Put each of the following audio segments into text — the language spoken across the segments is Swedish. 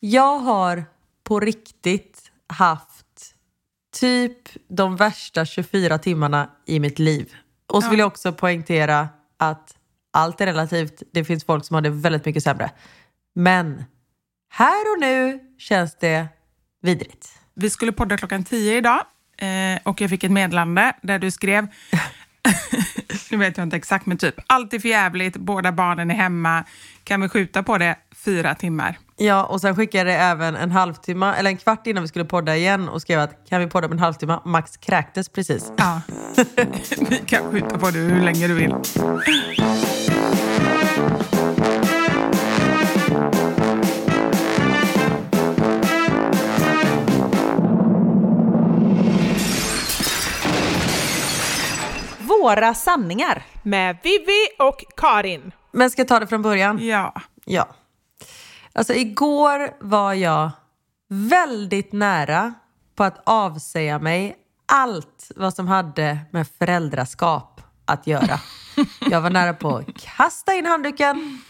Jag har på riktigt haft typ de värsta 24 timmarna i mitt liv. Och så vill jag också poängtera att allt är relativt. Det finns folk som har det väldigt mycket sämre. Men här och nu känns det vidrigt. Vi skulle podda klockan tio idag eh, och jag fick ett meddelande där du skrev nu vet jag inte exakt, men typ allt är för jävligt, båda barnen är hemma, kan vi skjuta på det fyra timmar? Ja, och sen skickade jag även en halvtimme, eller en kvart innan vi skulle podda igen och skrev att kan vi podda om en halvtimme? Max kräktes precis. Ja, vi kan skjuta på det hur länge du vill. Våra sanningar. Med Vivi och Karin. Men ska jag ta det från början? Ja. Ja. Alltså igår var jag väldigt nära på att avsäga mig allt vad som hade med föräldraskap att göra. Jag var nära på att kasta in handduken,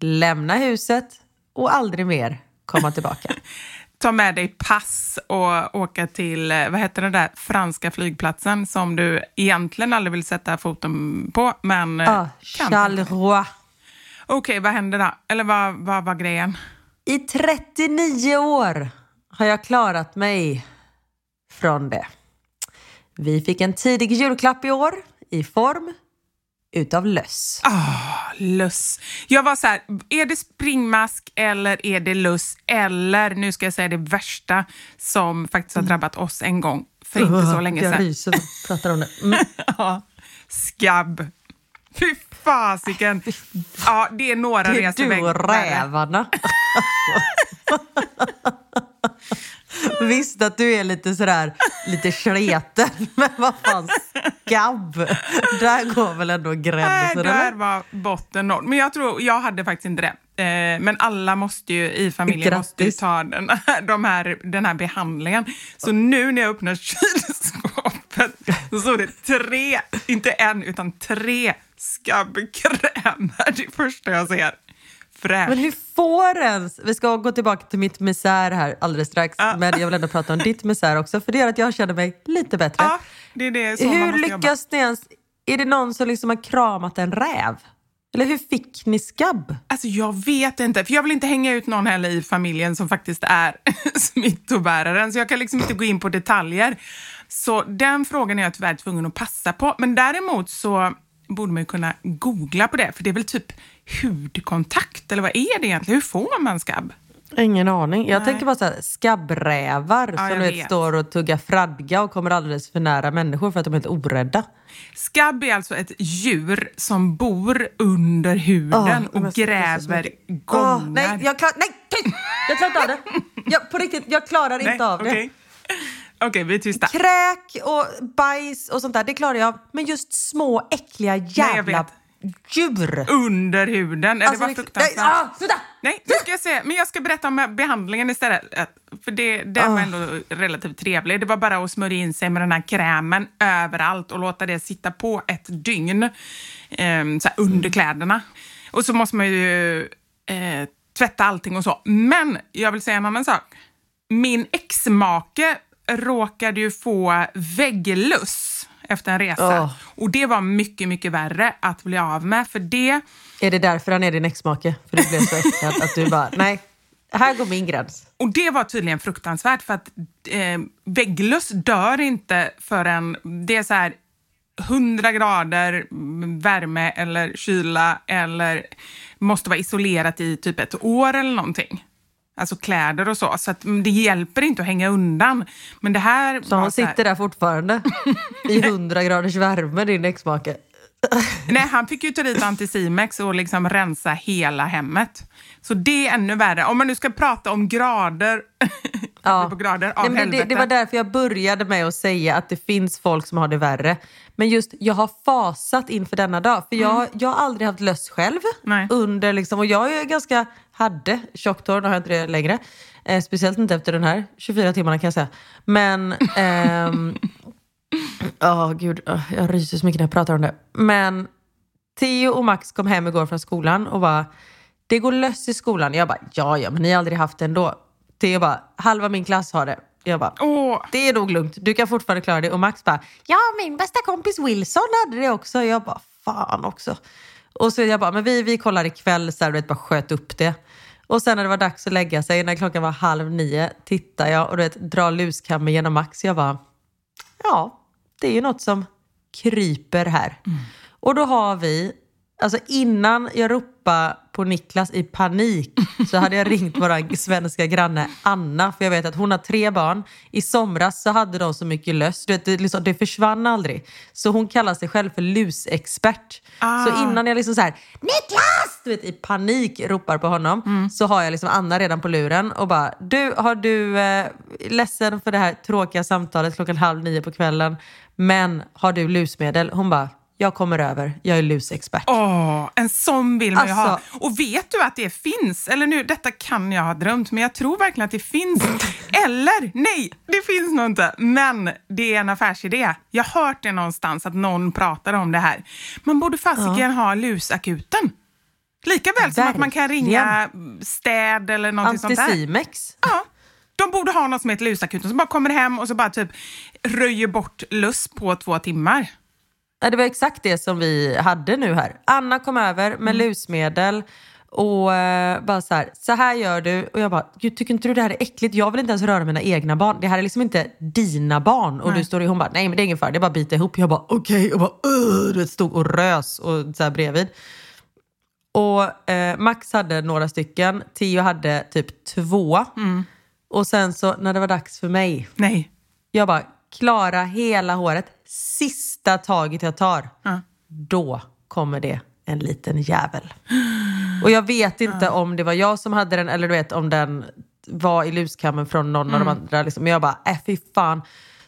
lämna huset och aldrig mer komma tillbaka. Ta med dig pass och åka till, eh, vad heter den där franska flygplatsen som du egentligen aldrig vill sätta foten på, men Ah, kan. Charleroi. Okej, vad hände då? Eller vad, vad var grejen? I 39 år har jag klarat mig från det. Vi fick en tidig julklapp i år i form utav löss. Ah, löss. Jag var så här, är det springmask eller är det löss? Eller, nu ska jag säga det värsta som faktiskt har drabbat oss en gång för inte så länge Jag sedan. ryser jag pratar om det. Mm. Ja, skabb. Fy fasiken. Ja, det är några Det är resor du och rävarna. Visst att du är lite sådär, lite sleten, men vad fan, skabb. Där går väl ändå Nej, gränsen, där eller? var botten noll. Men jag tror, jag hade faktiskt inte det. Eh, men alla måste ju i familjen måste ju ta den, de här, den här behandlingen. Så nu när jag öppnar kylskåpet så står det tre, inte en, utan tre skabbkrämer. Det första jag ser. Fräscht. Men hur får ens... Vi ska gå tillbaka till mitt misär här alldeles strax, men jag vill ändå prata om ditt misär också, för det gör att jag känner mig lite bättre. Ja, det är det man hur jobba. lyckas ni ens... Är det någon som liksom har kramat en räv? Eller hur fick ni skabb? Alltså jag vet inte, för jag vill inte hänga ut någon heller i familjen som faktiskt är smittobäraren, så jag kan liksom inte gå in på detaljer. Så den frågan är jag tyvärr tvungen att passa på. Men däremot så borde man ju kunna googla på det, för det är väl typ hudkontakt, eller vad är det egentligen? Hur får man skabb? Ingen aning. Jag tänker bara så här, skabbrävar Ja, som vet, står och tuggar fradga och kommer alldeles för nära människor för att de är helt orädda. Skabb är alltså ett djur som bor under huden Åh, och gräver gångar. nej, jag klarar nej! Jag klarar inte av det. Jag, på riktigt, jag klarar Nej, inte av det. Okej, Okej, vi är tysta. Kräk och bajs och sånt där, det klarar jag. Men just små äckliga jävla vet. djur. Under huden. det Alltså, var det- fruktansvärt. Nej, ah, sluta! Nej, nu ska jag se. Men jag ska berätta om behandlingen istället. Äh, För det, den Ah. var ändå relativt trevlig. Det var bara att smörja in sig med den här krämen överallt och låta det sitta på ett dygn ehm, så under kläderna. Och så måste man ju eh, tvätta allting och så. Men jag vill säga en annan sak. Min exmake råkade ju få vägglöss efter en resa. Åh. Och det var mycket, mycket värre att bli av med. För det Är det därför han är din exmake? För du blev så äcklad att du bara, nej, här går min gräns. Och det var tydligen fruktansvärt för att eh, vägglöss dör inte förrän det är så här 100 grader värme eller kyla eller måste vara isolerat i typ ett år eller någonting. Alltså kläder och så. Så att mm, det hjälper inte att hänga undan. Men det här Så här, sitter där fortfarande i 100 graders värme, din exmake. Nej, han fick ju ta dit Anticimex och liksom rensa hela hemmet. Så det är ännu värre. Om man nu ska prata om grader, på grader av Nej, det, det var därför jag började med att säga att det finns folk som har det värre. Men just, jag har fasat inför denna dag. För jag, jag har aldrig haft löss själv. Nej. Under liksom, och jag är ganska, hade tjockt hår, nu har jag inte det längre. Eh, speciellt inte efter den här 24 timmarna kan jag säga. Men... ehm, Åh gud, åh, jag ryser så mycket när jag pratar om det. Men Theo och Max kom hem igår från skolan och bara, det går löss i skolan. Jag bara, ja ja, men ni har aldrig haft det ändå. Theo bara, halva min klass har det. Jag bara, Åh, det är nog lugnt. Du kan fortfarande klara det. Och Max bara, ja min bästa kompis Wilson hade det också. Jag bara, fan också. Och så jag bara, men vi, vi kollar ikväll, så här, du vet, bara sköt upp det. Och sen när det var dags att lägga sig, när klockan var halv nio, tittar jag och du vet, drar luskammen genom Max. Jag bara, ja, det är ju något som kryper här. Och då har vi, alltså innan jag ropade på Niklas i panik så hade jag ringt vår svenska granne Anna, för jag vet att hon har tre barn. I somras så hade de så mycket löss, du vet, det, liksom, det försvann aldrig. Så hon kallar sig själv för lusexpert. Ah. Så innan jag liksom så här, Niklas! Du vet, i panik ropar på honom så har jag liksom Anna redan på luren och bara, du, har du, eh, ledsen för det här tråkiga samtalet klockan halv nio på kvällen, men har du lusmedel? Hon bara, jag kommer över, jag är lusexpert. åh, en sån vill man ju ha. Alltså- Och vet du att det finns? Eller nu, detta kan jag ha drömt, men jag tror verkligen att det finns. Eller nej, det finns nog inte. Men det är en affärsidé. Jag har hört det någonstans att någon pratar om det här. Man borde fasiken ha lusakuten. Lika väl som att man kan ringa städ eller någonting sånt där. Anticimex. Ja. De borde ha något som heter lusakuten som bara kommer hem och så bara typ röjer bort luss på två timmar. Ja, det var exakt det som vi hade nu här. Anna kom över med lusmedel och eh, bara så här, så här gör du. Och jag bara, Gud, tycker inte du det här är äckligt? Jag vill inte ens röra mina egna barn. Det här är liksom inte dina barn. Och du står i, hon bara, nej men det är ingen fara, det är bara att bita ihop. Jag bara, okej. Och bara, "Ugh", du vet, stod och rös och så här bredvid. Och eh, Max hade några stycken, Theo hade typ två. Och sen så när det var dags för mig, Nej. jag bara, klara hela håret. Sista taget jag tar, Ja. då kommer det en liten jävel. Och jag vet inte om det var jag som hade den eller du vet om den var i luskammen från någon av de andra. Liksom. Men jag bara, äh fy fan.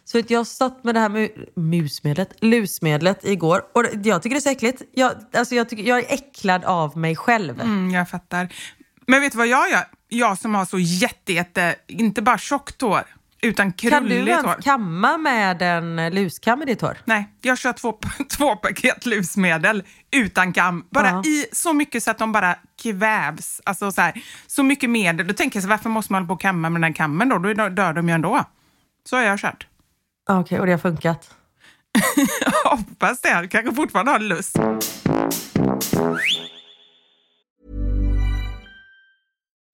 Så vet, jag satt med det här mu- musmedlet, lusmedlet igår och jag tycker det är så äckligt. Jag, alltså jag, tycker, jag är äcklad av mig själv. Mm, jag fattar. Men vet du vad jag gör? Jag som har så jätte, jätte inte bara tjockt hår, utan Kan du ens hår. kamma med en luskam i ditt hår? Nej, jag kör två, två paket lusmedel utan kam. Bara Ja. i så mycket så att de bara kvävs. Alltså så, här, så mycket medel. Då tänker jag så varför måste man hålla på och kamma med den här kammen då? Då dör de ju ändå. Så har jag kört. Okej, och det har funkat. Jag hoppas det. Jag kanske fortfarande har lust.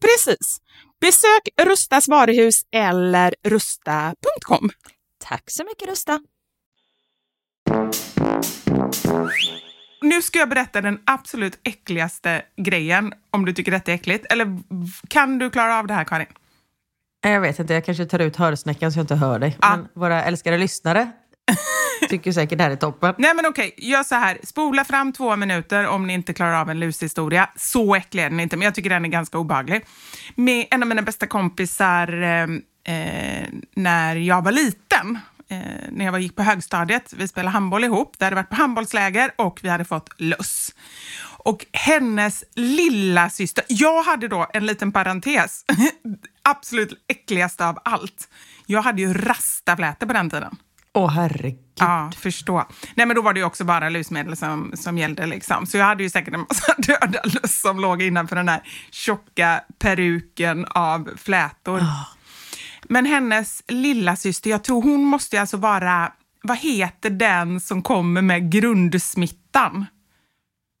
Precis. Besök Rustas varuhus eller rusta.com. Tack så mycket Rusta. Nu ska jag berätta den absolut äckligaste grejen, om du tycker detta är äckligt. Eller kan du klara av det här, Karin? Jag vet inte, jag kanske tar ut hörsnäckan så jag inte hör dig. Ja. Men våra älskade lyssnare tycker säkert det här är toppen. Nej men okej, gör så här. Spola fram två minuter om ni inte klarar av en lushistoria. Så äcklig är den inte, men jag tycker den är ganska obehaglig. Med en av mina bästa kompisar eh, eh när jag var liten. Eh, när jag var, gick på högstadiet. Vi spelade handboll ihop. Vi hade varit på handbollsläger och vi hade fått löss. Och hennes lilla syster, jag hade då en liten parentes, absolut äckligaste av allt. Jag hade ju rastaflätor på den tiden. Åh herregud. Ja, förstå. Nej, men då var det ju också bara lusmedel som, som gällde. Liksom. Så jag hade ju säkert en massa döda löss som låg innanför den här tjocka peruken av flätor. Men hennes lilla syster, jag tror hon måste alltså vara, vad heter den som kommer med grundsmittan?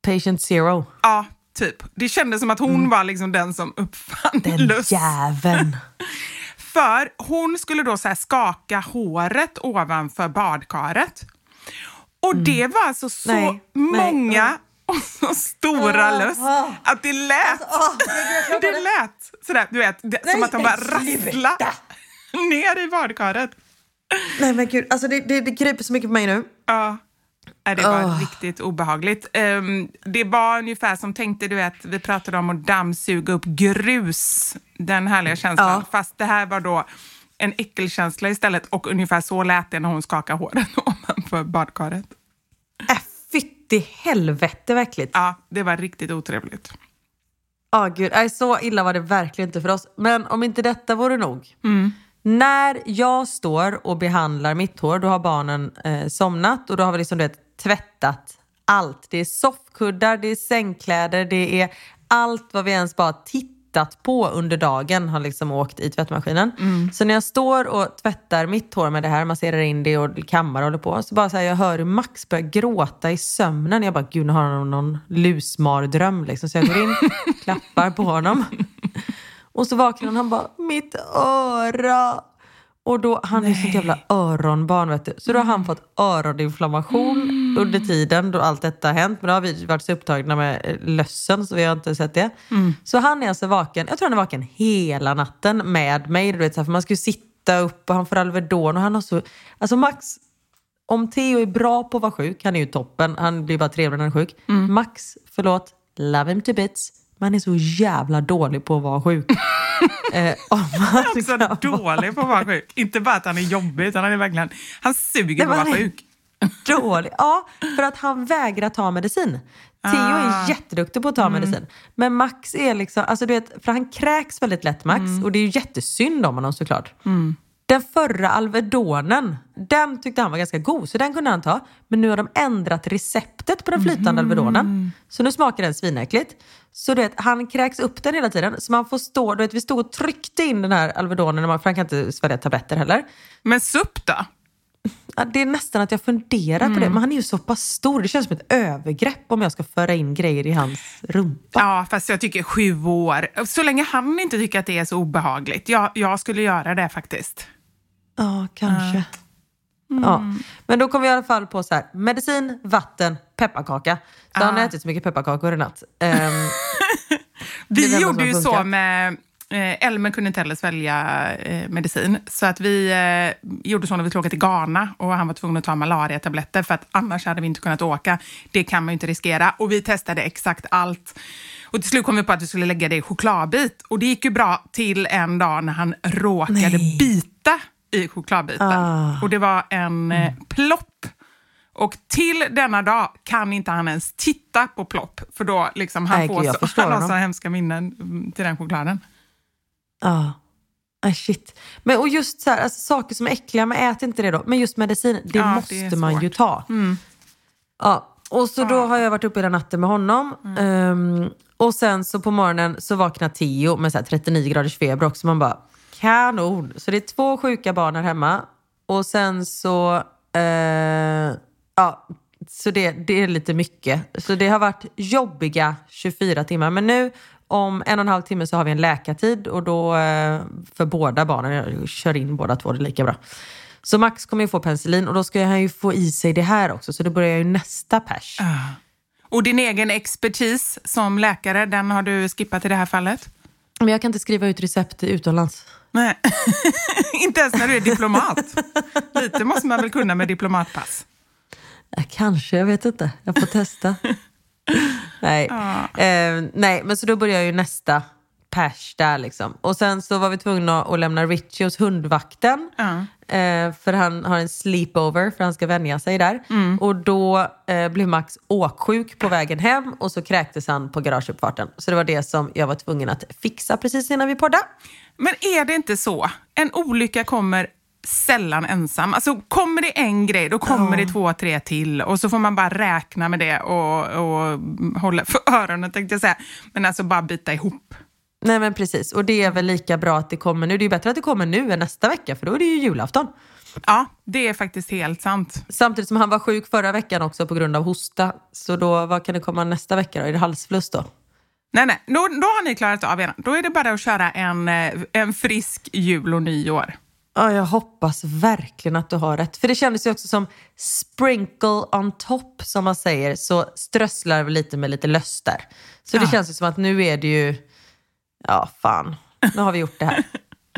Patient zero. Ja, typ. Det kändes som att hon var liksom den som uppfann Den löss. jäveln. För hon skulle då så skaka håret ovanför badkaret. Och det var alltså så Nej, nej, många och så stora Ah, löss ah. att det lät, det lät sådär, du vet, det, som Nej, att de bara rasslade ner i badkaret. Nej men gud, alltså det, det, det kryper så mycket på mig nu. Ja. Det var Åh. riktigt obehagligt. Ehm, det var ungefär som, tänkte du vet, vi pratade om att dammsuga upp grus, den härliga känslan. Ja. Fast det här var då en äckelkänsla istället och ungefär så lät det när hon skakade håret ovanför badkaret. Äh, fytti helvete verkligt. Ja, det var riktigt otrevligt. Ja gud, nej, så illa var det verkligen inte för oss. Men om inte detta vore nog. När jag står och behandlar mitt hår, då har barnen eh, somnat och då har vi liksom du vet, tvättat allt. Det är soffkuddar, det är sängkläder, det är allt vad vi ens bara tittat på under dagen har liksom åkt i tvättmaskinen. Så när jag står och tvättar mitt hår med det här, masserar in det och kammar och håller på, så bara så här, jag hör hur Max börjar gråta i sömnen. Jag bara, gud nu har han någon lusmardröm liksom. Så jag går in, klappar på honom. Och så vaknar han han bara, mitt öra. Och då, han är så jävla öronbarn vet du. Så då har han fått öroninflammation under tiden då allt detta har hänt. Men då har vi varit så upptagna med eh, lössen så vi har inte sett det. Så han är alltså vaken, jag tror han är vaken hela natten med mig. Du vet, så här, för man ju sitta upp och han får Alvedon och han har så... Alltså Max, om Theo är bra på att vara sjuk, han är ju toppen, han blir bara trevlig när han är sjuk. Max, förlåt, love him to bits, men han är så jävla dålig på att vara sjuk. eh, man Också kan dålig på att vara sjuk. Inte bara att han är jobbig, utan han är verkligen... Han suger på att vara är- sjuk. Dålig. Ja, för att han vägrar ta medicin. Theo Ah. är jätteduktig på att ta medicin. Men Max är liksom, alltså du vet, för han kräks väldigt lätt Max och det är ju jättesynd om honom såklart. Den förra Alvedonen, den tyckte han var ganska god så den kunde han ta. Men nu har de ändrat receptet på den flytande Alvedonen. Så nu smakar den svinäckligt. Så du vet, han kräks upp den hela tiden. Så man får stå, du vet, vi stod och tryckte in den här Alvedonen, för han kan inte svälja tabletter heller. Men SUP då? Det är nästan att jag funderar på det, men han är ju så pass stor. Det känns som ett övergrepp om jag ska föra in grejer i hans rumpa. Ja, fast jag tycker sju år. Så länge han inte tycker att det är så obehagligt. Jag, jag skulle göra det faktiskt. Ja, kanske. Ja. Men då kom vi i alla fall på så här, medicin, vatten, pepparkaka. Så han har ätit så mycket pepparkakor i natt. Är Vi gjorde ju så med... Eh, Elmer kunde inte heller svälja eh, medicin. Så att vi eh, gjorde så när vi skulle åka till Ghana och han var tvungen att ta malariatabletter för att annars hade vi inte kunnat åka. Det kan man ju inte riskera. Och vi testade exakt allt. Och till slut kom vi på att vi skulle lägga det i chokladbit. Och det gick ju bra till en dag när han råkade bita i chokladbiten. Ah. Och det var en eh, plopp. Och till denna dag kan inte han ens titta på plopp, för då liksom han, Nej, får jag så, han har så hemska minnen mm, till den chokladen. Ja. Ah, shit. Men, och just så här, alltså, saker som är äckliga, men ät inte det då. Men just medicin, det det måste är man ju ta. Ja. Och så då har jag varit uppe hela natten med honom. Ehm, och sen så på morgonen så vaknar Theo med så här 39 graders feber också. Man bara, kanon. Så det är två sjuka barn här hemma. Och sen så, eh, ja, så det, det är lite mycket. Så det har varit jobbiga 24 timmar. Men nu om en och en halv timme så har vi en läkartid och då eh, för båda barnen, jag kör in båda två, det är lika bra. Så Max kommer ju få penicillin och då ska han ju få i sig det här också. Så då börjar ju nästa pers. Och din egen expertis som läkare, den har du skippat i det här fallet? Men jag kan inte skriva ut recept utomlands. Nej, inte ens när du är diplomat. Lite måste man väl kunna med diplomatpass. Ja, kanske, jag vet inte. Jag får testa. nej. Eh, nej, men så då börjar ju nästa pers där liksom. Och sen så var vi tvungna att lämna Richie hos hundvakten. Ja. Eh, för han har en sleepover för han ska vänja sig där. Mm. Och då eh, blev Max åksjuk på vägen hem och så kräktes han på garageuppfarten. Så det var det som jag var tvungen att fixa precis innan vi poddade. Men är det inte så? En olycka kommer sällan ensam. Alltså kommer det en grej, då kommer det två, tre till och så får man bara räkna med det och, och hålla för öronen tänkte jag säga. Men alltså bara bita ihop. Nej men precis, och det är väl lika bra att det kommer nu. Det är ju bättre att det kommer nu än nästa vecka för då är det ju julafton. Ja, det är faktiskt helt sant. Samtidigt som han var sjuk förra veckan också på grund av hosta. Så då, vad kan det komma nästa vecka då? Är det halsfluss då? Nej, nej, då, då har ni klarat av er. Då är det bara att köra en, eh, en frisk jul och nyår. Ja, jag hoppas verkligen att du har rätt. För det kändes ju också som sprinkle on top, som man säger, så strösslar vi lite med lite löss där. Så det Ja. känns ju som att nu är det ju, ja fan, nu har vi gjort det här.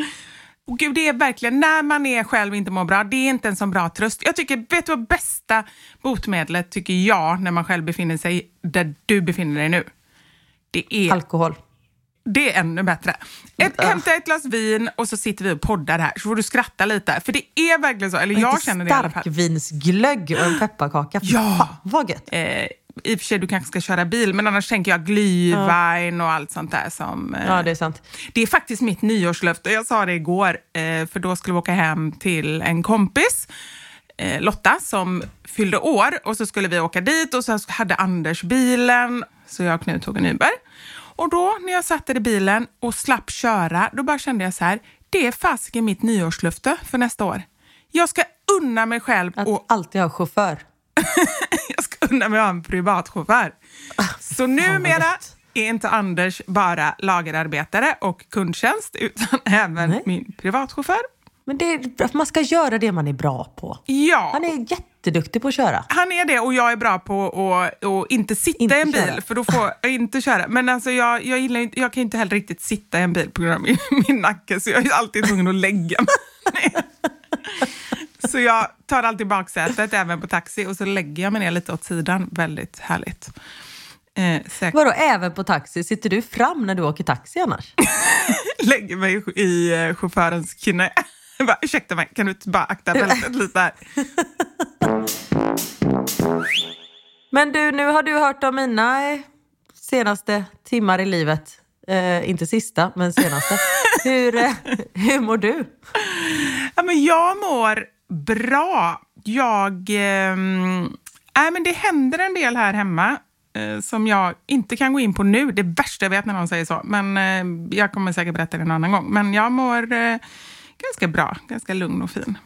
Och gud, det är verkligen, när man är själv inte mår bra, det är inte en sån bra tröst. Jag tycker, vet du vad bästa botemedlet tycker jag, när man själv befinner sig där du befinner dig nu? Det är, Alkohol. det är ännu bättre. Ett, hämta ett glas vin och så sitter vi och poddar här, så får du skratta lite. För det är verkligen så, eller jag Lite känner det i alla fall. Starkvinsglögg och en pepparkaka. Ja. Fan, vad gött. Eh, I och för sig, du kanske ska köra bil, men annars tänker jag glühwein och allt sånt där som... Eh, Ja, det är sant. Det är faktiskt mitt nyårslöfte. Jag sa det igår, eh, för då skulle vi åka hem till en kompis, eh, Lotta, som fyllde år. Och så skulle vi åka dit och så hade Anders bilen, så jag och Knut tog en Uber. Och då när jag satt i bilen och slapp köra, då bara kände jag så här, det är fasiken mitt nyårslöfte för nästa år. Jag ska unna mig själv Att och alltid ha chaufför. jag ska unna mig att ha en privatchaufför. Så numera är inte Anders bara lagerarbetare och kundtjänst utan även Nej. min privatchaufför. Men det man ska göra det man är bra på. Ja, Han är jätteduktig på att köra. han är det och jag är bra på att att inte sitta Inte i en bil köra. för då får jag inte köra. Men alltså jag, jag, gillar, inte- jag kan inte heller riktigt sitta i en bil på grund av min, min nacke så jag är alltid tvungen att lägga mig. Så jag tar alltid baksätet även på taxi och så lägger jag mig ner lite åt sidan. Väldigt härligt. Eh, säkert. Vadå, även på taxi? Sitter du fram när du åker taxi annars? lägger mig i eh, chaufförens knä. Bara, ursäkta mig, kan du inte bara akta bältet lite här? Men du, nu har du hört om mina eh, senaste timmar i livet. Eh, inte sista, men senaste. hur, eh, hur mår du? Ja, men jag mår bra. Jag... ehm, nej, men det händer en del här hemma eh, som jag inte kan gå in på nu. Det värsta jag vet när någon säger så. Men eh, jag kommer säkert berätta det en annan gång. Men jag mår eh, ganska bra, ganska lugn och fin.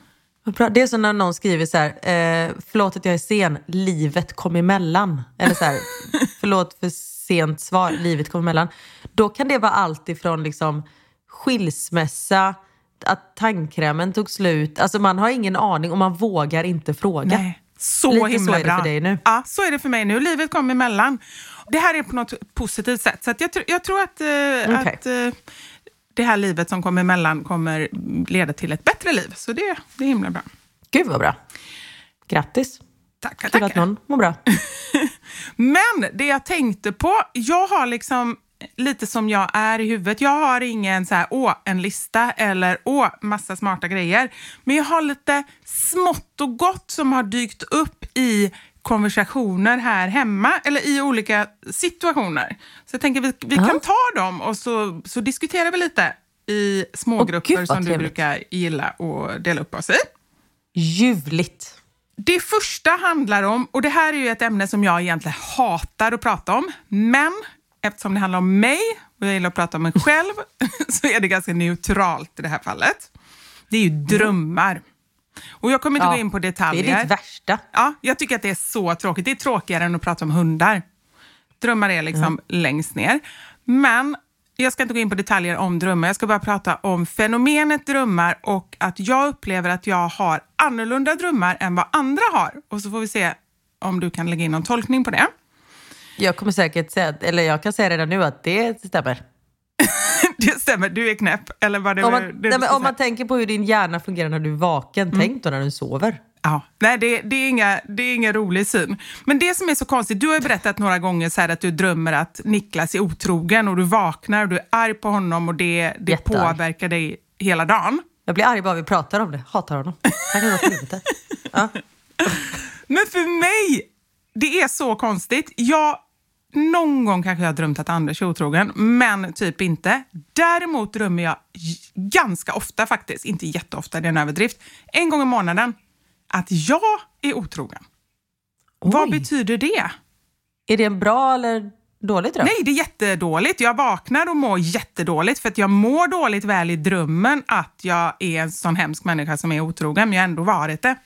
Bra. Det är som när någon skriver så här, eh, förlåt att jag är sen, livet kom emellan. Eller så här, förlåt för sent svar, livet kom emellan. Då kan det vara allt ifrån liksom skilsmässa, att tandkrämen tog slut. Alltså man har ingen aning och man vågar inte fråga. Nej. Så Lite så himla är det bra. för dig nu. Ja, så är det för mig nu. Livet kom emellan. Det här är på något positivt sätt. Så jag, tr- jag tror att, eh, Okej. att eh, det här livet som kommer emellan kommer leda till ett bättre liv. Så det, det är himla bra. Gud vad bra. Grattis. Tackar, Kul att tackar. någon mår bra. Men det jag tänkte på, jag har liksom lite som jag är i huvudet. Jag har ingen så här, åh, en lista eller åh, massa smarta grejer. Men jag har lite smått och gott som har dykt upp i konversationer här hemma eller i olika situationer. Så jag tänker vi, vi kan ta dem och så, så diskuterar vi lite i smågrupper som du brukar gilla att dela upp oss i. Ljuvligt. Det första handlar om, och det här är ju ett ämne som jag egentligen hatar att prata om, men eftersom det handlar om mig och jag gillar att prata om mig själv så är det ganska neutralt i det här fallet. Det är ju drömmar. Och jag kommer inte Ja, gå in på Det detaljer. är ditt värsta. Ja, jag tycker att det är så tråkigt. Det är tråkigare än att prata om hundar. Drömmar är liksom längst ner. Men jag ska inte gå in på detaljer om drömmar. Jag ska bara prata om fenomenet drömmar och att jag upplever att jag har annorlunda drömmar än vad andra har. Och så får vi se om du kan lägga in någon tolkning på det. Jag kommer säkert säga, eller jag kan säga redan nu att det stämmer. Det stämmer, du är knäpp. Eller vad det Om man, det nej, men om man tänker på hur din hjärna fungerar när du är vaken, tänk då när du sover. Ja, nej, det, det, är inga, det är ingen rolig syn. Men det som är så konstigt, du har ju berättat några gånger så att du drömmer att Niklas är otrogen och du vaknar och du är arg på honom och det, det Jättearg. påverkar dig hela dagen. Jag blir arg bara vi pratar om det. Hatar honom. Han kan gå. Ja. Men för mig, det är så konstigt. Jag, någon gång kanske jag har drömt att Anders är otrogen, men typ inte. Däremot drömmer jag ganska ofta faktiskt, inte jätteofta, det är en överdrift, en gång i månaden, att jag är otrogen. Vad Oj. betyder det? Är det en bra eller dålig dröm? Nej, det är jättedåligt. Jag vaknar och mår jättedåligt för att jag mår dåligt väl i drömmen att jag är en sån hemsk människa som är otrogen, men jag har ändå varit det.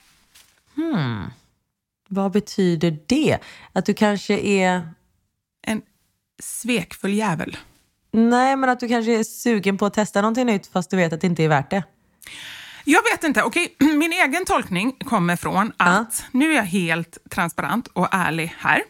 Vad betyder det? Att du kanske är... Svekfull jävel. Nej, men att du kanske är sugen på att testa någonting nytt fast du vet att det inte är värt det. Jag vet inte. Okej, Min egen tolkning kommer från att, nu är jag helt transparent och ärlig här,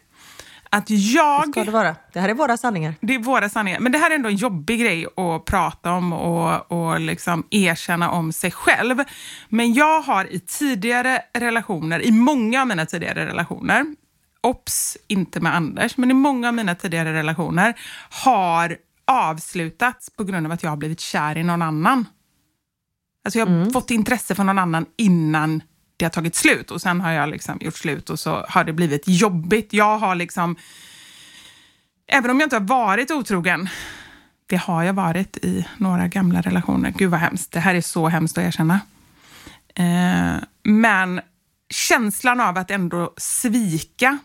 att jag... Ska det vara? Det här är våra sanningar. Det är våra sanningar. Men det här är ändå en jobbig grej att prata om och, och liksom erkänna om sig själv. Men jag har i tidigare relationer, i många av mina tidigare relationer, ops, inte med Anders, men i många av mina tidigare relationer har avslutats på grund av att jag har blivit kär i någon annan. Alltså jag har fått intresse för någon annan innan det har tagit slut och sen har jag liksom gjort slut och så har det blivit jobbigt. Jag har liksom Även om jag inte har varit otrogen, det har jag varit i några gamla relationer. Gud vad hemskt. Det här är så hemskt att erkänna. Eh, men känslan av att ändå svika.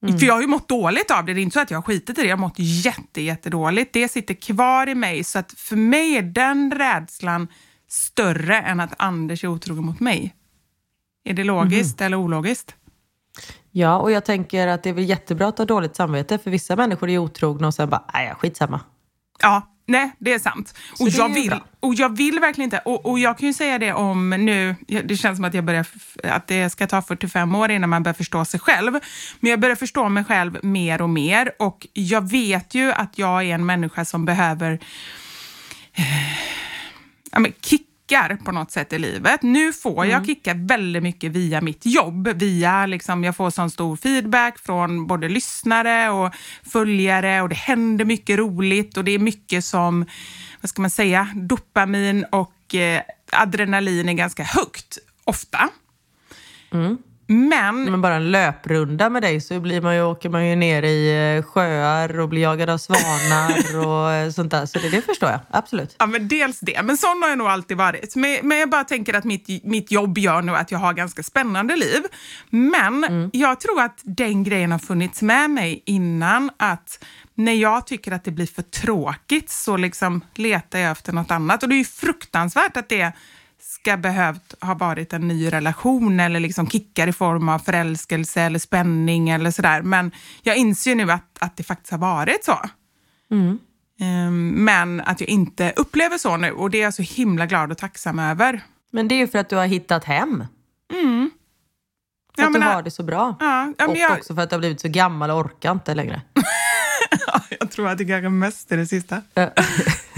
För jag har ju mått dåligt av det. Det är inte så att jag har skitit i det. Jag har mått jätte, jättedåligt. Det sitter kvar i mig. Så att för mig är den rädslan större än att Anders är otrogen mot mig. Är det logiskt eller ologiskt? Ja, och jag tänker att det är väl jättebra att ha dåligt samvete för vissa människor är otrogna och sen bara, nej, skitsamma. Ja, nej, det är sant. Så Och jag, vill, bra. och jag vill verkligen inte. Och, och jag kan ju säga det om nu, det känns som att, jag börjar, att det ska ta 45 år innan man börjar förstå sig själv. Men jag börjar förstå mig själv mer och mer. Och jag vet ju att jag är en människa som behöver eh, ja, men kickar på något sätt i livet. Nu får jag kickar väldigt mycket via mitt jobb. Via, liksom, jag får sån stor feedback från både lyssnare och följare och det händer mycket roligt och det är mycket som, vad ska man säga, dopamin och eh, adrenalin är ganska högt ofta. Men Men bara en löprunda med dig så blir man ju, åker man ju ner i eh, sjöar och blir jagad av svanar och eh, sånt där. Så det, det förstår jag, absolut. Ja, men dels det. Men sån har jag nog alltid varit. Men, men jag bara tänker att mitt, mitt jobb gör nu att jag har ganska spännande liv. Men jag tror att den grejen har funnits med mig innan. Att när jag tycker att det blir för tråkigt så liksom letar jag efter något annat. Och det är ju fruktansvärt att det ska behövt ha varit en ny relation eller liksom kickar i form av förälskelse eller spänning eller sådär. Men jag inser ju nu att, att det faktiskt har varit så. Ehm, Men att jag inte upplever så nu och det är jag så himla glad och tacksam över. Men det är ju för att du har hittat hem. För Ja, att du har det så bra. Ja, ja, och jag, också för att du har blivit så gammal och orkar inte längre. jag tror att det kanske mest är det sista.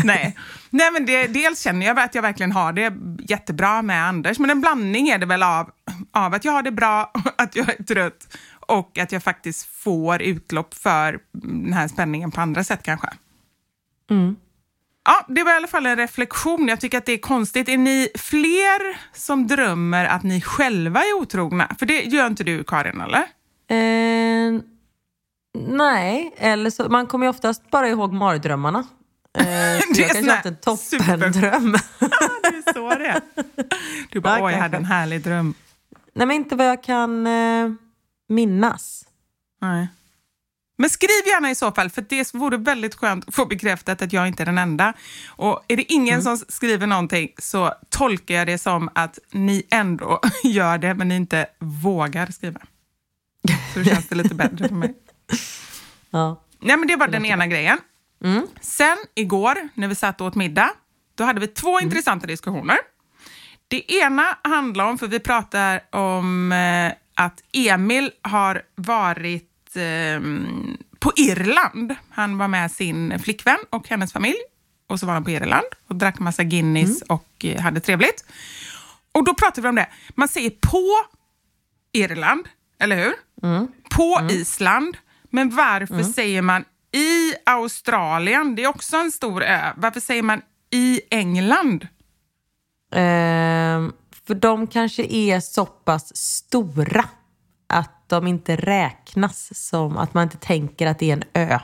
Nej, Nej men det, dels känner jag att jag verkligen har det jättebra med Anders, men en blandning är det väl av, av att jag har det bra, att jag är trött och att jag faktiskt får utlopp för den här spänningen på andra sätt kanske. Ja, det var i alla fall en reflektion. Jag tycker att det är konstigt. Är ni fler som drömmer att ni själva är otrogna? För det gör inte du, Karin, eller? Eh, nej, eller så, man kommer ju oftast bara ihåg mardrömmarna. Eh, så är jag kanske en toppendröm. det är så det. Du bara, Ja, åh, jag hade en härlig dröm. nej, men inte vad jag kan eh, minnas. Nej. Men skriv gärna i så fall, för det vore väldigt skönt att få bekräftat att jag inte är den enda. Och är det ingen som skriver någonting så tolkar jag det som att ni ändå gör det, men ni inte vågar skriva. Så känns det lite bättre för mig. Ja. Nej, men det var den ena grejen. Sen igår, när vi satt och åt middag, då hade vi två intressanta diskussioner. Det ena handlar om, för vi pratar om eh, att Emil har varit eh, på Irland. Han var med sin flickvän och hennes familj. Och så var han på Irland och drack massa Guinness och eh, hade trevligt. Och då pratar vi om det. Man säger på Irland, eller hur? På Island. Men varför säger man i Australien? Det är också en stor ö. Varför säger man i England? Ehm, för de kanske är så pass stora att de inte räknas som att man inte tänker att det är en ö.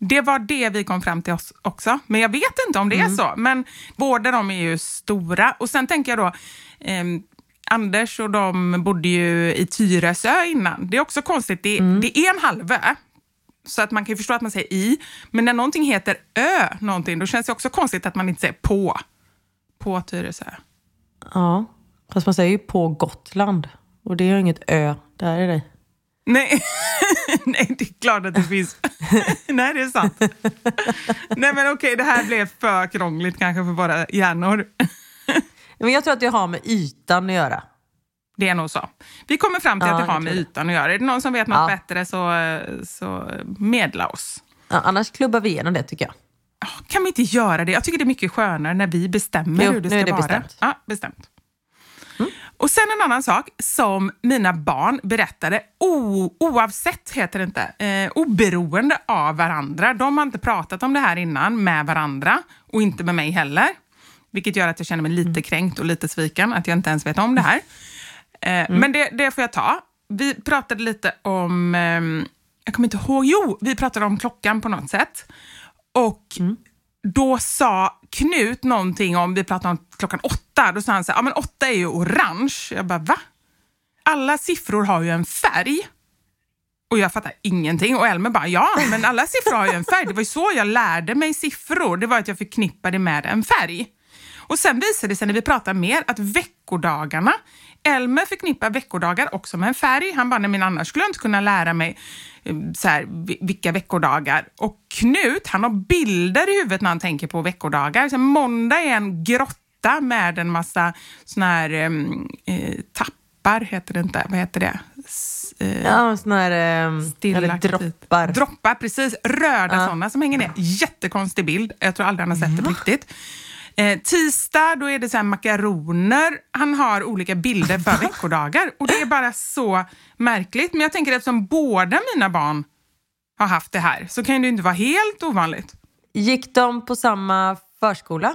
Det var det vi kom fram till oss också. Men jag vet inte om det är så. Men båda de är ju stora. Och sen tänker jag då, ehm, Anders och de bodde ju i Tyresö innan. Det är också konstigt. Det, det är en halvö. Så att man kan förstå att man säger i. Men när någonting heter ö, någonting, då känns det också konstigt att man inte säger på. På Tyresö. Ja, fast man säger ju på Gotland. Och det är ju inget ö där är det. Nej. Nej, det är klart att det finns. Nej, det är sant. Nej, men okej, det här blev för krångligt kanske för våra hjärnor. Men jag tror att det har med ytan att göra. Det är nog så. Vi kommer fram till Ja, att det har med det. ytan att göra. Är det någon som vet något Ja. bättre så, så medla oss. Ja, annars klubbar vi igenom det tycker jag. Ja, Kan vi inte göra det? Jag tycker det är mycket skönare när vi bestämmer Jo, hur det nu ska är det vara. bestämt. Ja, bestämt. Och sen en annan sak som mina barn berättade, o, oavsett heter det inte, eh, oberoende av varandra. De har inte pratat om det här innan med varandra och inte med mig heller. Vilket gör att jag känner mig lite kränkt och lite sviken att jag inte ens vet om det här. Eh, Men det, det får jag ta. Vi pratade lite om, ehm, jag kommer inte ihåg, jo, vi pratade om klockan på något sätt. Och då sa Knut någonting om, vi pratade om klockan åtta, då sa han så här, ja men åtta är ju orange. Jag bara, va? Alla siffror har ju en färg. Och jag fattar ingenting. Och Elmer bara, ja, men alla siffror har ju en färg. Det var ju så jag lärde mig siffror. Det var att jag förknippade med en färg. Och sen visade det sig när vi pratade mer att veckodagarna, Elmer förknippar veckodagar också med en färg. Han bara, men annars skulle jag inte kunna lära mig eh, så här, vi- vilka veckodagar. Och Knut, han har bilder i huvudet när han tänker på veckodagar. Så måndag är en grotta med en massa såna här em, eh, tappar, heter det inte, vad heter det? S- eh, Ja, såna här... ehm, eller Stillaktigt. droppar. Droppar, precis. Röda sådana som hänger ner. Jättekonstig bild. Jag tror aldrig han har sett det på riktigt. Eh, tisdag, då är det så här makaroner. Han har olika bilder för veckodagar. Och det är bara så märkligt. Men jag tänker eftersom båda mina barn har haft det här så kan det ju inte vara helt ovanligt. Gick de på samma förskola?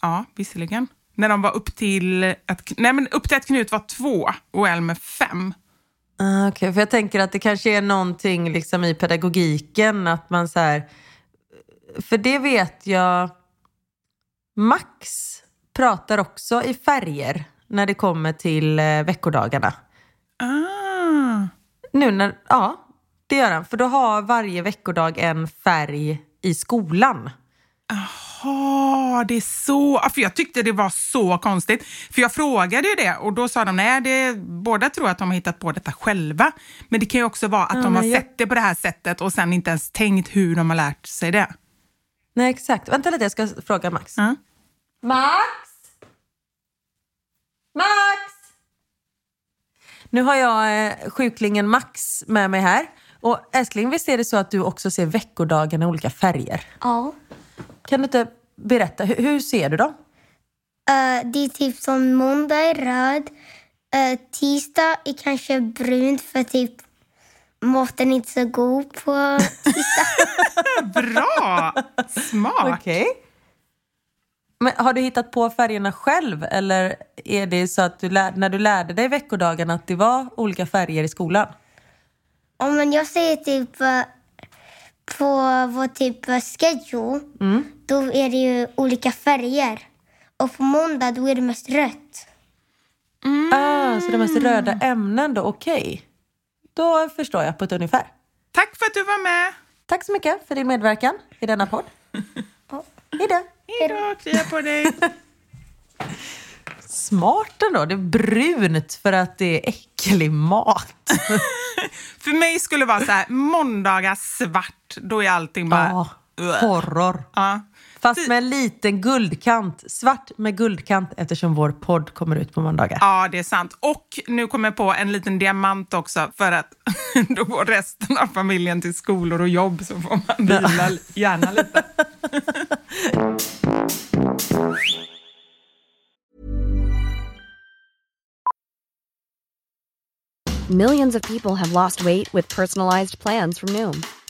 Ja, visserligen. När de var upp till att, nej, men upp till att Knut var två och Elmer fem. Ah, Okej, för jag tänker att det kanske är någonting liksom i pedagogiken att man så här... För det vet jag... Max pratar också i färger när det kommer till eh, veckodagarna. Ah. Nu när... Ja, det gör han. För då har varje veckodag en färg i skolan. Jaha, det är så. Ja, För jag tyckte det var så konstigt. För jag frågade ju det och då sa de nej, det, båda tror att de har hittat på detta själva. Men det kan ju också vara att Ja, de har jag- sett det på det här sättet och sen inte ens tänkt hur de har lärt sig det. Nej, exakt. Vänta lite, jag ska fråga Max. Ja. Max! Max! Nu har jag eh, sjuklingen Max med mig här. Och älskling, visst är det så att du också ser veckodagarna i olika färger? Ja. Kan du inte berätta, hur, hur ser du dem? Eh, det är typ som måndag är röd. Uh, tisdag är kanske brunt för typ maten inte så god på tisdag. Bra! Smart! Okej. Men har du hittat på färgerna själv eller är det så att du lär, när du lärde dig veckodagarna att det var olika färger i skolan? Ja, men jag säger typ eh, på vår typ eh, schedule, då är det ju olika färger. Och på måndag då är det mest rött. Ah, så det är mest röda ämnen då, okej. Då förstår jag på ett ungefär. Tack för att du var med. Tack så mycket för din medverkan i denna podd. Hej då. Hej då, krya på dig. Smart ändå. Det är brunt för att det är äcklig mat. För mig skulle det vara så här, måndagar svart, då är allting bara... Ja, horror. Ja. Fast med en liten guldkant. Svart med guldkant eftersom vår podd kommer ut på måndagar. Ja, det är sant. Och nu kommer jag på en liten diamant också för att då går resten av familjen till skolor och jobb så får man vila gärna lite. Millions of people have lost weight with personalized plans from Noom.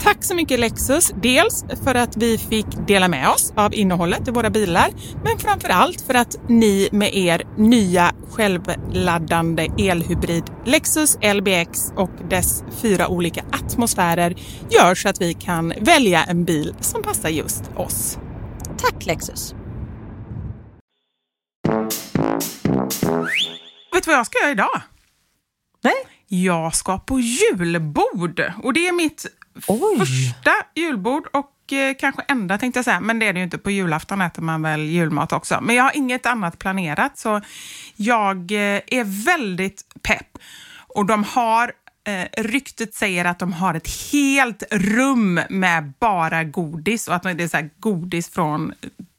Tack så mycket Lexus, dels för att vi fick dela med oss av innehållet i våra bilar, men framför allt för att ni med er nya självladdande elhybrid Lexus LBX och dess fyra olika atmosfärer gör så att vi kan välja en bil som passar just oss. Tack Lexus! Vet du vad jag ska göra idag? Nej. Jag ska på julbord och det är mitt Oj. första julbord och eh, kanske enda tänkte jag säga, men det är det ju inte. På julafton äter man väl julmat också. Men jag har inget annat planerat så jag eh, är väldigt pepp. Och de har Eh, ryktet säger att de har ett helt rum med bara godis och att det är så godis från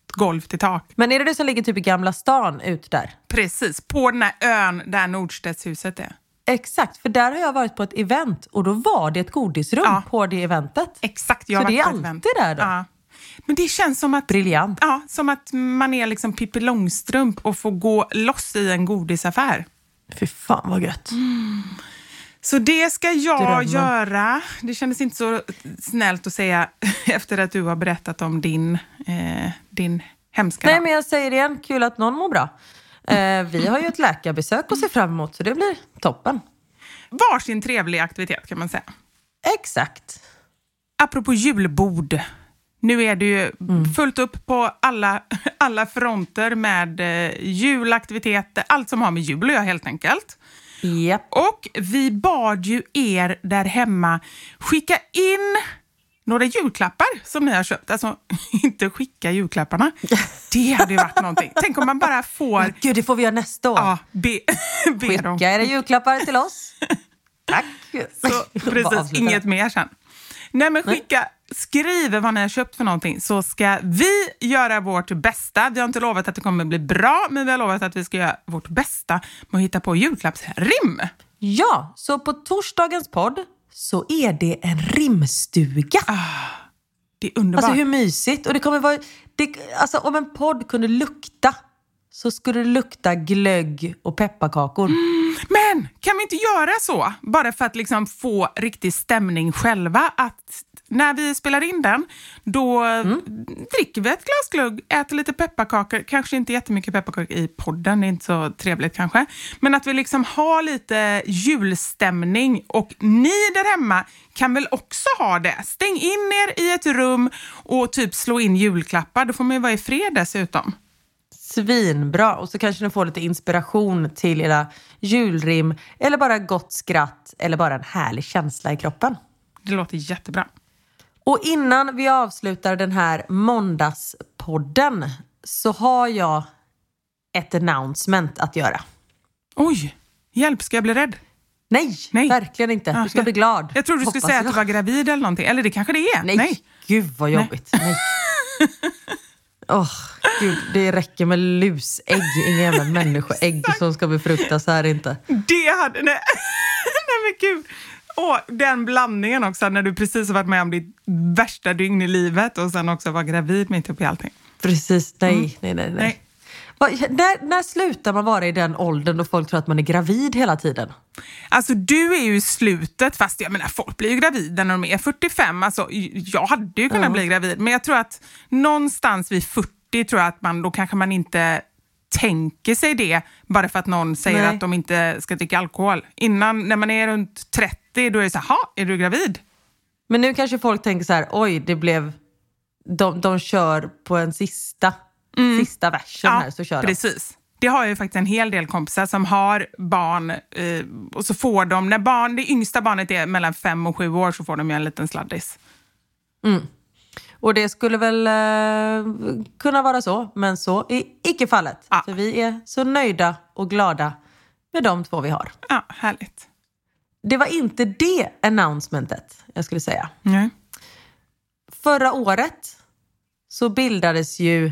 golv till tak. Men är det det som ligger typ i Gamla stan ut där? Precis, på den här ön där Nordstedtshuset är. Exakt, för där har jag varit på ett event och då var det ett godisrum Ja. på det eventet. Exakt, jag Så har det är alltid event. där då? Ja. Men det känns som att, Briljant. ja, som att man är liksom Pippi Långstrump och får gå loss i en godisaffär. Fy fan vad gött. Så det ska jag Drömmen. göra. Det kändes inte så snällt att säga efter att du har berättat om din, eh, din hemska Nej dag. men jag säger det igen, kul att någon mår bra. Eh, vi har ju ett läkarbesök att se fram emot så det blir toppen. Varsin trevlig aktivitet kan man säga. Exakt. Apropå julbord. Nu är det ju Mm. fullt upp på alla, alla fronter med eh, julaktiviteter, allt som har med jul att göra helt enkelt. Japp. Och vi bad ju er där hemma skicka in några julklappar som ni har köpt. Alltså inte skicka julklapparna. Det hade ju varit någonting. Tänk om man bara får Gud, det får vi göra nästa år. ja, be, be dem. Skicka era julklappar till oss. Tack. Så, precis, inget mer sen. Nej men skicka, skriv vad ni har köpt för någonting så ska vi göra vårt bästa. Vi har inte lovat att det kommer bli bra, men vi har lovat att vi ska göra vårt bästa med att hitta på julklappsrim. Ja, så på torsdagens podd så är det en rimstuga. Det är underbart. Alltså hur mysigt? Och det kommer vara, det, alltså, om en podd kunde lukta så skulle det lukta glögg och pepparkakor. Men kan vi inte göra så, bara för att liksom få riktig stämning själva, att när vi spelar in den, då dricker vi ett glas glögg, äter lite pepparkakor, kanske inte jättemycket pepparkakor i podden, det är inte så trevligt kanske, men att vi liksom har lite julstämning och ni där hemma kan väl också ha det. Stäng in er i ett rum och typ slå in julklappar, då får man ju vara i fred dessutom. Svinbra! Och så kanske ni får lite inspiration till era julrim eller bara gott skratt eller bara en härlig känsla i kroppen. Det låter jättebra. Och innan vi avslutar den här måndagspodden så har jag ett announcement att göra. Oj, hjälp, ska jag bli rädd? Nej, Nej. verkligen inte. Du ska jag- bli glad. Jag trodde du skulle säga att du var gravid eller någonting. Eller det kanske det är. Nej, gud vad jobbigt. Nej. Åh, gud, det räcker med lusägg, inga jävla människoägg som ska befruktas här inte. Det hade... Nej, nej men gud. Åh, den blandningen också, när du precis har varit med om ditt värsta dygn i livet och sen också var gravid mitt uppe i allting. Precis, nej, nej, nej. nej. Nej. Vad- när, när slutar man vara i den åldern då folk tror att man är gravid hela tiden? Alltså du är ju i slutet, fast jag menar folk blir ju gravida när de är 45. Alltså, jag hade ju kunnat Ja. bli gravid, men jag tror att någonstans vid 40 tror jag att man, då kanske man inte tänker sig det bara för att någon säger Nej. att de inte ska dricka alkohol. Innan, när man är runt 30, då är det så här, "Ha, är du gravid? Men nu kanske folk tänker så här, oj, det blev... De, de kör på en sista, sista versen här, så kör de. precis. Det har jag ju faktiskt en hel del kompisar som har barn eh, och så får de, när barn, det yngsta barnet är mellan fem och sju år så får de ju en liten sladdis. Och det skulle väl eh, kunna vara så, men så är icke fallet. Ja. För vi är så nöjda och glada med de två vi har. Ja, härligt. Det var inte det announcementet jag skulle säga. Nej. Förra året så bildades ju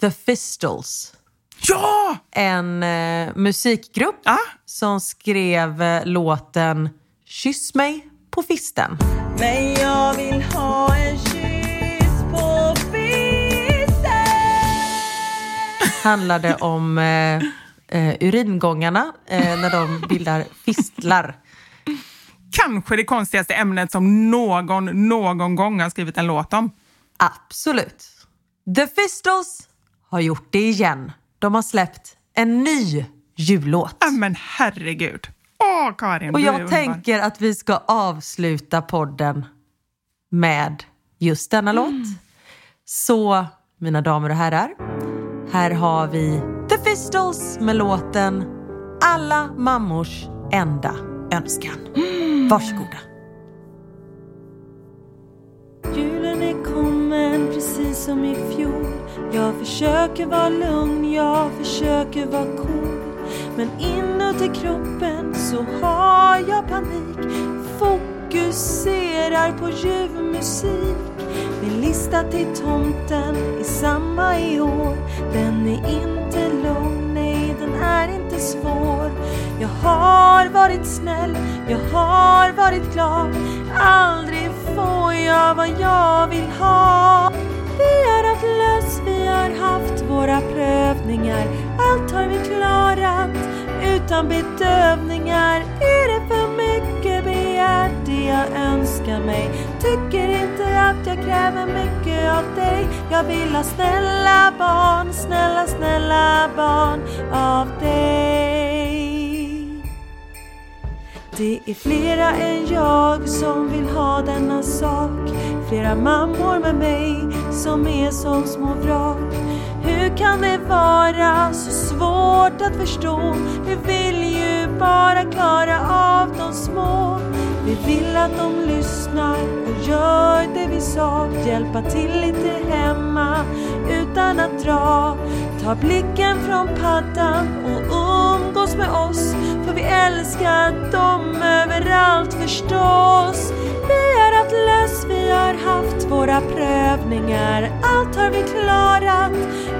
The Fistles. Ja! En eh, musikgrupp Ja. som skrev eh, låten Kyss mig på fisten. Men jag vill ha en kyss på fisten handlade om eh, eh, uringångarna eh, när de bildar fistlar. Kanske det konstigaste ämnet som någon någon gång har skrivit en låt om. Absolut. The Fistles har gjort det igen. De har släppt en ny jullåt. Ja, men herregud. Åh, Karin, Och jag underbar. tänker att vi ska avsluta podden med just denna låt. Så, mina damer och herrar, här har vi The Fistles med låten Alla mammors enda önskan. Varsågoda. Julen är kommen precis som i fjol. Jag försöker vara lugn, jag försöker vara cool. Men inuti kroppen så har jag panik. Fokuserar på ljuv musik Min lista till tomten är samma i år. Den är inte lång, nej den är inte svår. Jag har varit snäll, jag har varit glad. Aldrig får jag vad jag vill ha. Vi har haft löss, vi har haft våra prövningar. Allt har vi klarat utan bedövningar. Är det för mycket begärt? Det jag önskar mig? Tycker inte att jag kräver mycket av dig. Jag vill ha snälla barn, snälla, snälla barn av dig det är flera än jag som vill ha denna sak. Flera mammor med mig som är som små vrak. Hur kan det vara så svårt att förstå? Vi vill ju bara klara av de små. Vi vill att de lyssnar och gör det vi sa. Hjälpa till lite hemma utan att dra. Ta blicken från paddan och umgås med oss För vi älskar dem överallt förstås. Vi har haft löss, vi har haft våra prövningar Allt har vi klarat.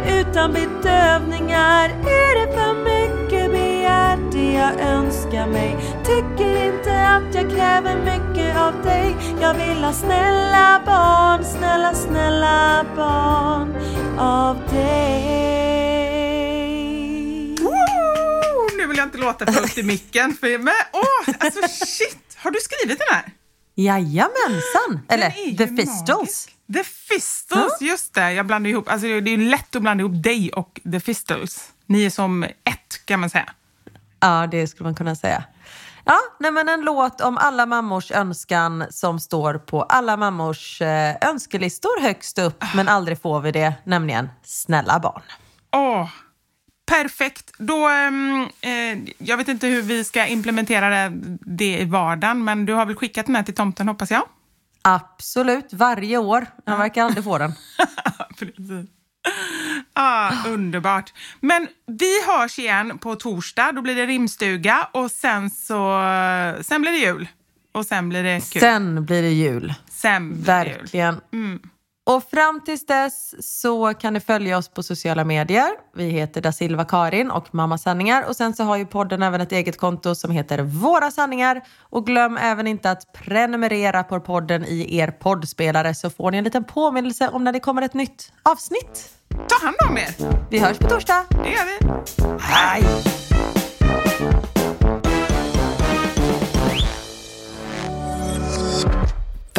Utan bedövningar Är det för mycket begärt. Det jag önskar mig? Tycker inte att jag kräver mycket av dig. Jag vill ha snälla barn, snälla, snälla barn av dig. Låta för upp i micken. För, men åh, alltså shit! Har du skrivit den här? Jajamensan! Eller The Fistles. The Fistles, just det. Jag blandar ihop, alltså det är lätt att blanda ihop dig och The Fistles. Ni är som ett kan man säga. Ja, det skulle man kunna säga. Ja, nej men en låt om alla mammors önskan som står på alla mammors eh, önskelistor högst upp, men aldrig får vi det, nämligen Snälla barn. Åh, perfekt. Då, ehm, eh, jag vet inte hur vi ska implementera det, i vardagen, men du har väl skickat den här till tomten hoppas jag? Absolut, varje år. Han verkar aldrig få den. Precis. Ah, underbart. Men vi hörs igen på torsdag. Då blir det rimstuga och sen så sen blir det jul. Och sen blir det kul. Sen blir det jul. Sen blir det jul. Verkligen. Och fram tills dess så kan ni följa oss på sociala medier. Vi heter Da Silva Karin och Mamma Sanningar. Och sen så har ju podden även ett eget konto som heter Våra Sanningar. Och glöm även inte att prenumerera på podden i er poddspelare så får ni en liten påminnelse om när det kommer ett nytt avsnitt. Ta hand om er. Vi hörs på torsdag. Det gör vi. Hej!